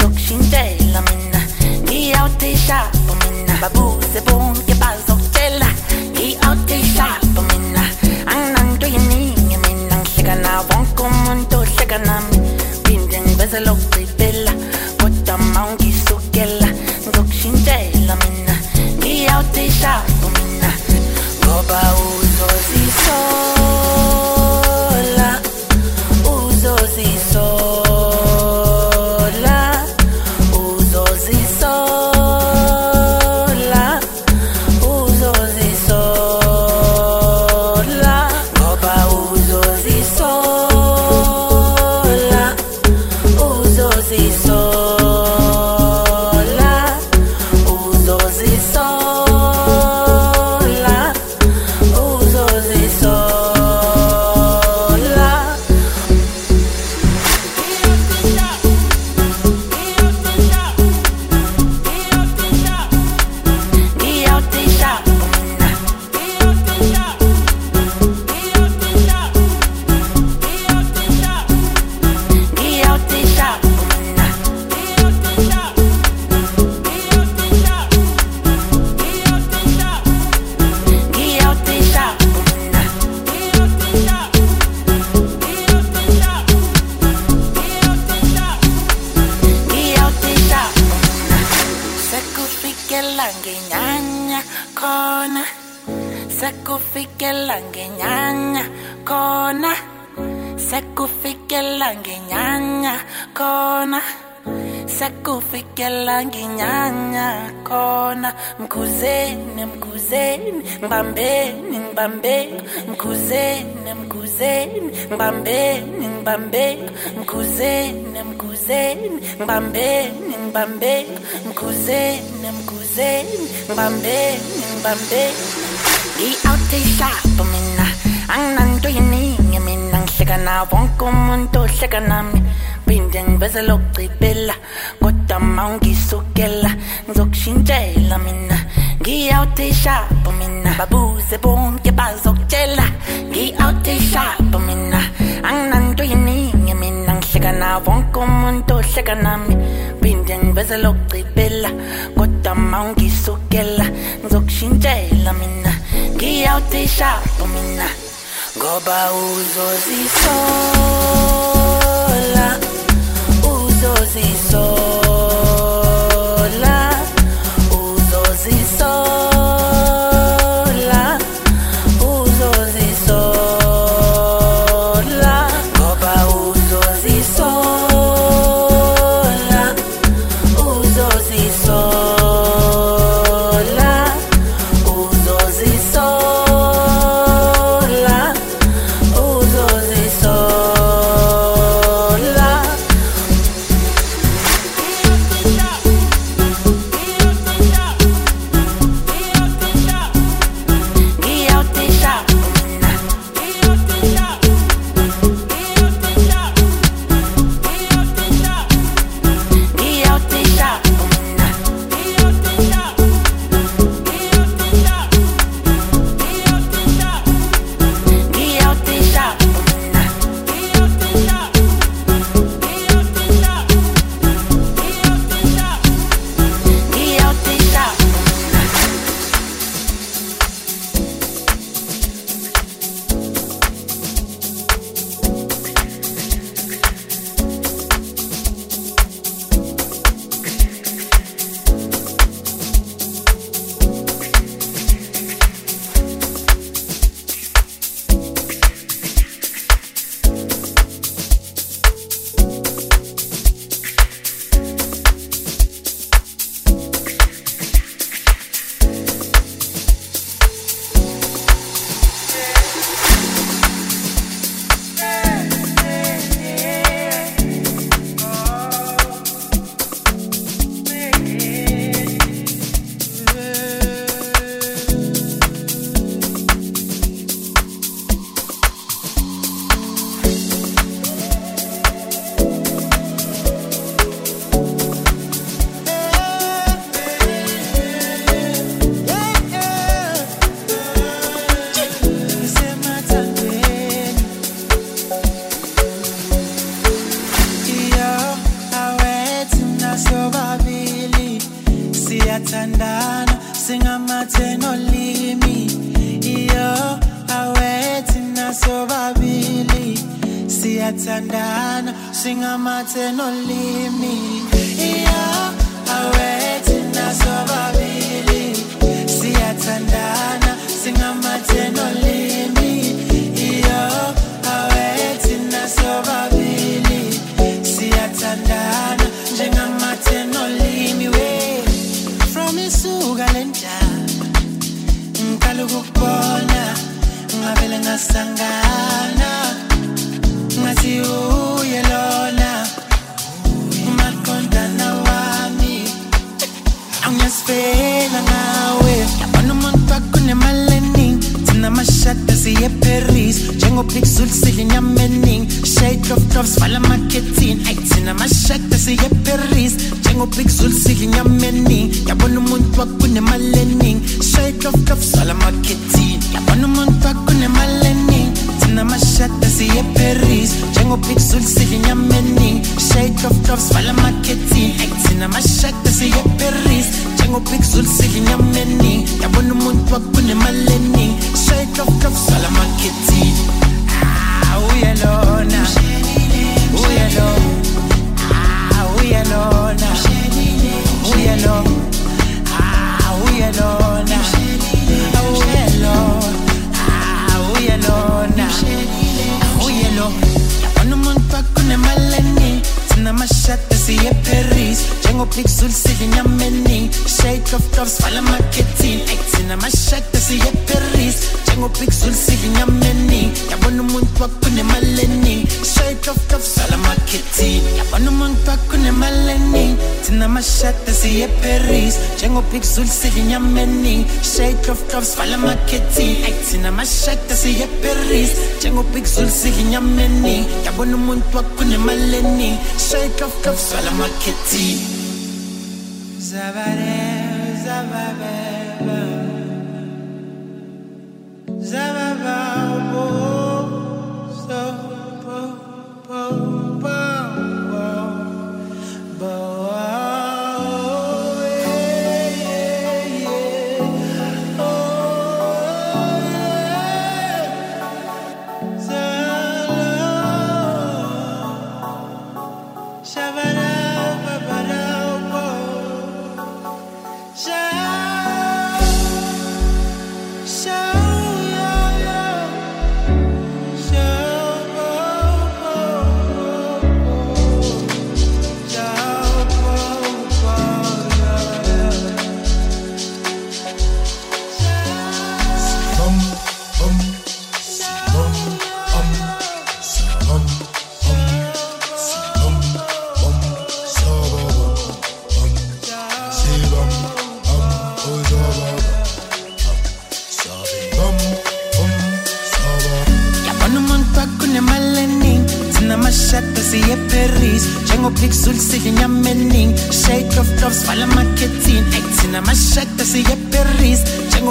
zokushintshela mina. Ngiyawuthisha mina. Babuze bonke bazokuthela ngiyawuthisha mina. Ngibambeni ngibambeni mkhuzeni mkhuzeni ngibambeni ngibambeni mkhuzeni mkhuzeni ngibambeni ngibambeni mkhuzeni mkhuzeni ngibambeni ngibambeni ngi-outishapa mina. Anginanto yiningi mina. Ngihleka nawo wonke umuntu ohleka nami. Phinde ngiveze lokugcibela kodwa ma ungisukela ngizokushintshela mina. Ngi-outishapa mina babuze bonke bazokutshela. Ngi-outishapa mina anginanto yiningi mina ngihleka nawo wonke umuntu ohleka nami. Phinde ngiveze lokugcibela kodwa ma ungisukela ngizokushintshela mina. Ngiyawutishapa mina ngoba uzozisola uzozisola. Njengopixul sidla inyama eningi shade of tops vala amakethini ayi thina amashada siye eparis njengopixul sidla inyama eningi yabona umuntu wakunemali eningi shade of tops vala amakethini yabona umuntu wakunemali eningi thina amashada siye eparis njengopixul sidla inyama eningi shade of tops vala amakethini ayi thina amashada siye eparis njengopixul sidla inyama eningi yabona umuntu wakunemali eningi shade of tops vala amakethini Uyalona uyalona Ah, uyalona uyalona Ah, uyalona Ah, uyalona uyalona uyalona yabona umuntu wakunemali eningi thina siye sidla inyama eningi shade of tops vala amakethini ayi thina amashada siye eparis njengopixul sidla inyama eningi yabona umuntu wakunemali eningi shade of tops vala amakethini yabona umuntu wakunemali eningi thina amashada siye eparis njengopixul sidla inyama eningi shade of tops vala amakethini ayi thina amashada siye eparis njengopixul sidla inyama eningi yabona umuntu wakunemali eningi shade of tops vala amakethini Zabare, zababeba. Zababa,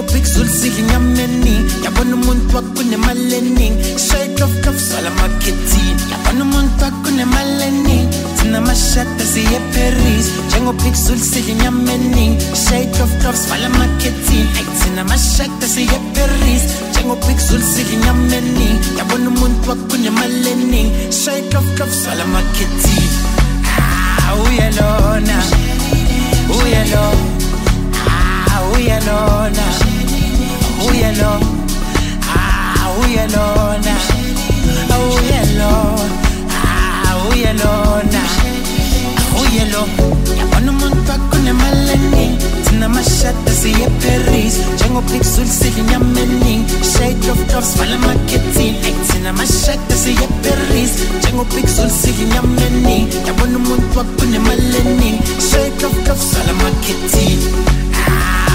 sidla inyama eningi yabona umuntu wakunemali eningi shade of tops vala amakethini yabona umuntu wakunemali eningi thina amashada siye eparis njengopixul sidla inyama eningi shade of tops vala amakethini ayi thina amashada siye eparis njengopixul sidla inyama eningi yabona umuntu wakunemali eningi shade of tops vala amakethini Ah, uyalona Ah, uyalona uyalona Ah, uyalona uyalona Ah, uyalona uyalona yabona umuntu wakunemali eningi thina amashada siye eparis njengopixul eningi shade of tops vala amakethini ayi thina amashada siye eparis njengopixul eningi yabona umuntu wakunemali eningi shade of tops vala amakethini Ah,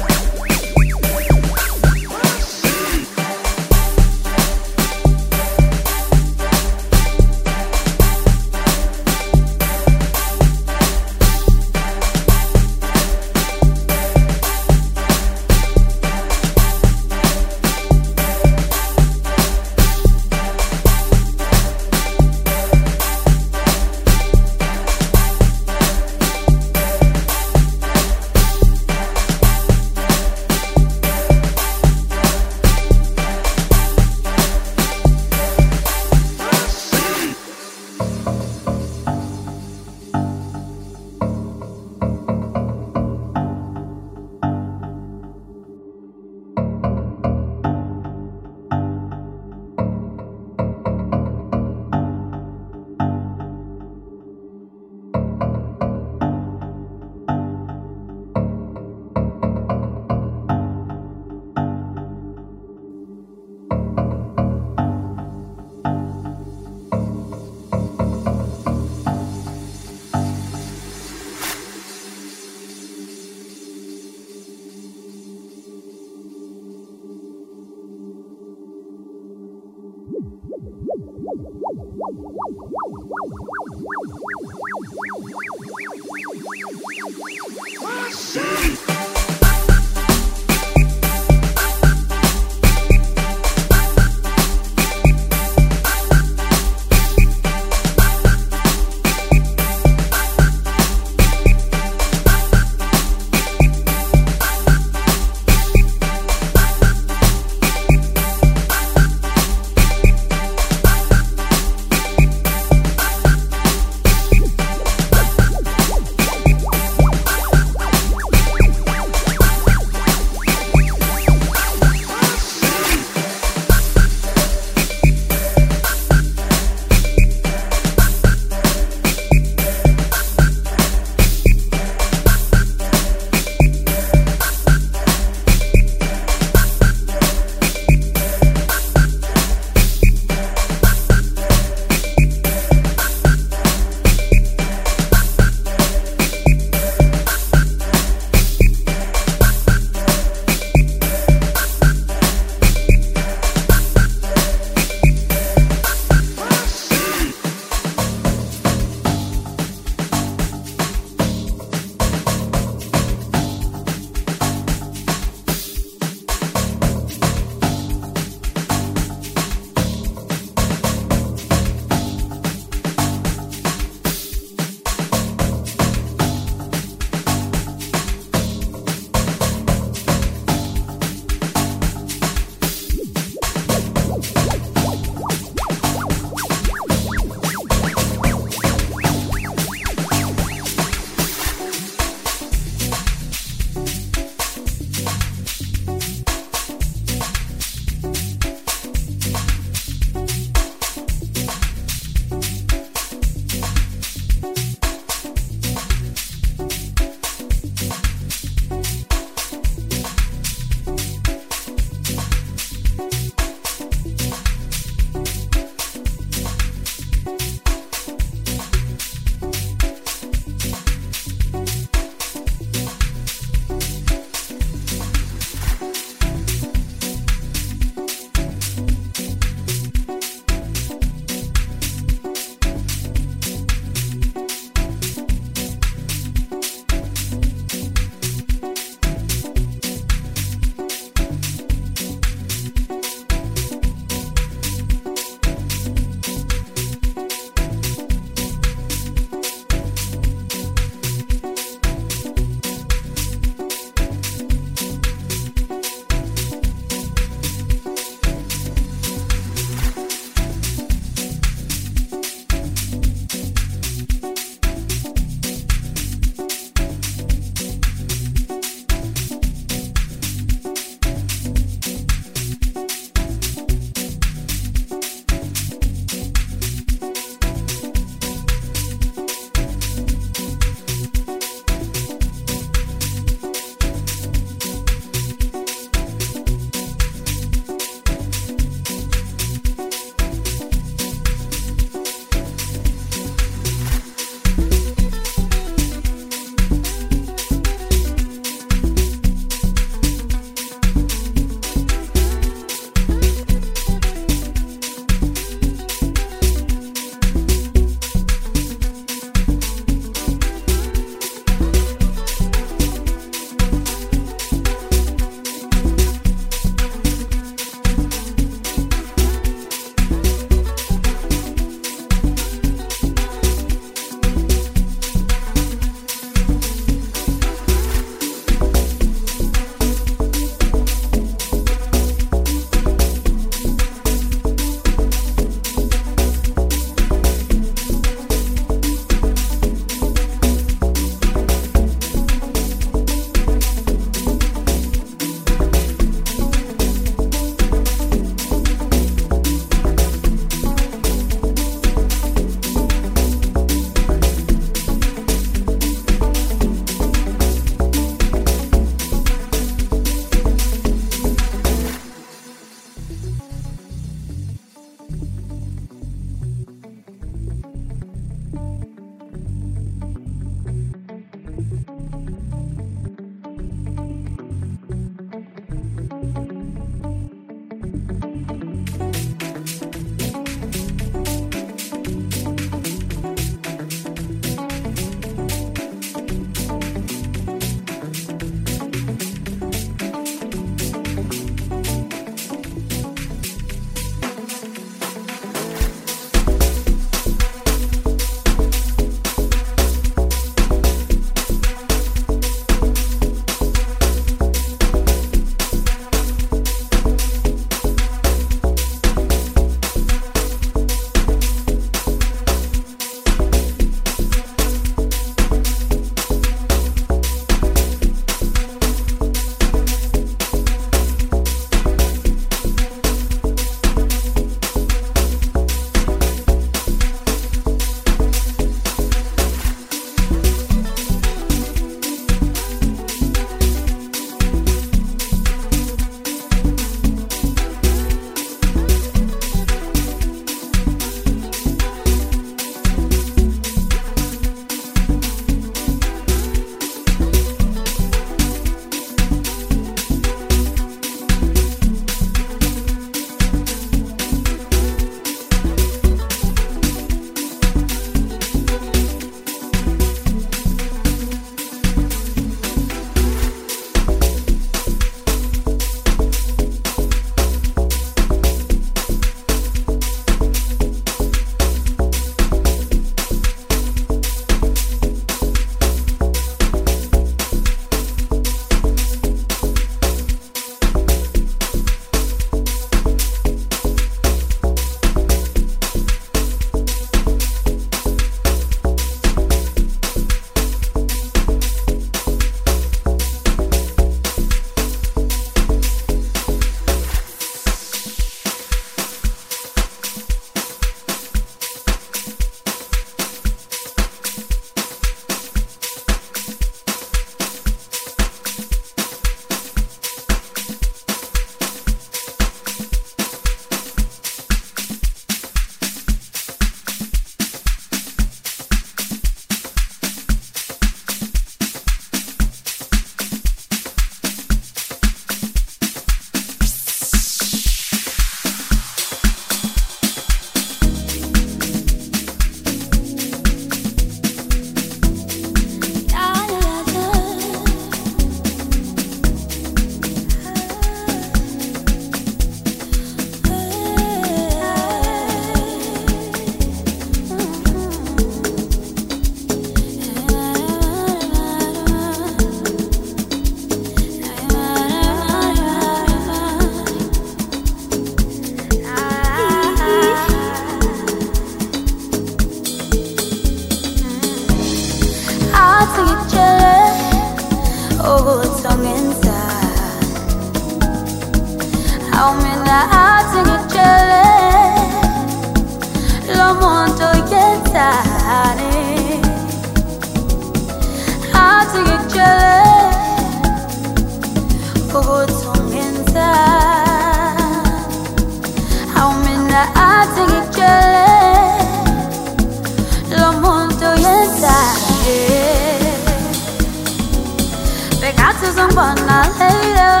Bekathi uzongibona later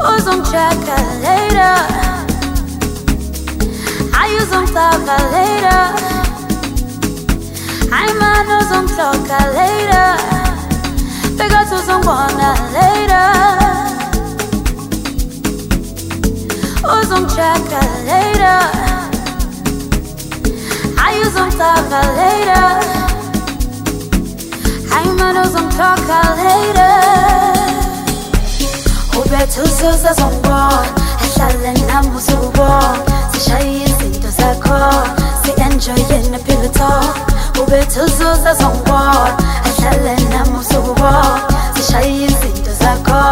Uzongichecka later Ay uzongitaka later Ay man uzongihloka later Bekathi uzongibona later Uzongichecka later Ay uzongitaka later Ay man uzongihloka later ubethe uzuza zongibona ehlale nami uzubona sishaye izinto zakho si-enjoye nephilo talk ubethe uzuza zongibona ehlale nami uzubona sishaye izinto zakho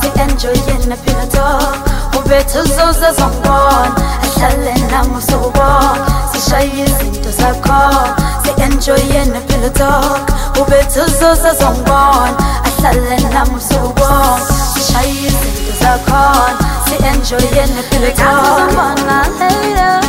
si-enjoye nephilo talk ubethe uzuza zongibona ehlale nami uzubona sishaye izinto zakho si-enjoye nephilo talk ubethe uzuza zongibona. Ehlale nami uzubona sishaye izinto zakhona. Si-enjoye nephilo talk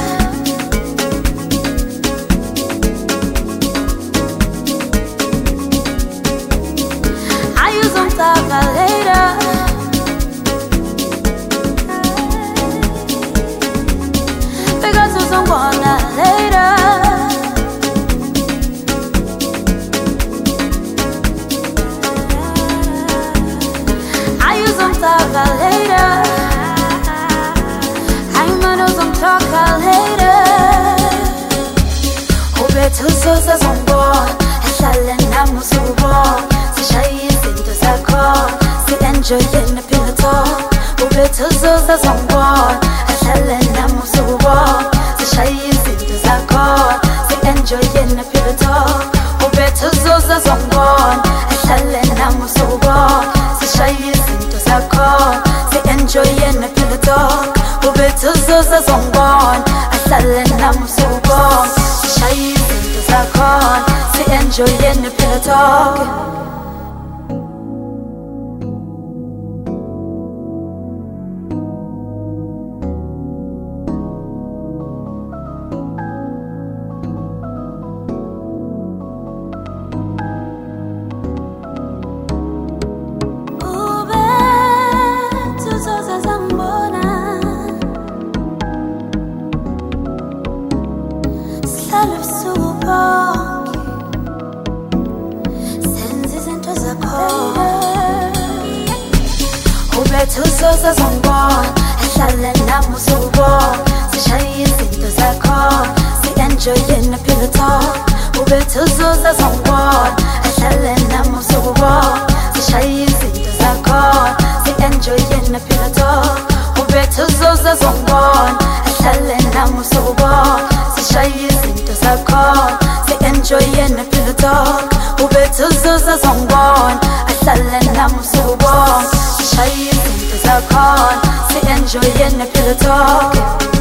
ubethe uzuza zongibona ehlale nami uzubona sishaye izinto zakho si-enjoye nephilo talk. Ubethe uzuza zongibona ehlale nami uzubona sishaye izinto zakho si-enjoye nephilo talk. Ubethe uzuza zongibona ehlale nami uzubona sishaye izinto zakho si-enjoye nephilo talk. Ubethe uzuza zongibona ehlale nami uzubona sishaye izinto zakhona si-enjoye nephilo talk ubethe uzuza zongibona ehlale nami uzubona sishaye izinto zakhona si-enjoye nephilo talk ubethe uzuza zongibona ehlale nami uzubona sishaye izinto zakhona si-enjoye nephilo talk ubethe uzuza zongibona ehlale nami uzubona sishaye izinto zakhona si-enjoye nephilo talk.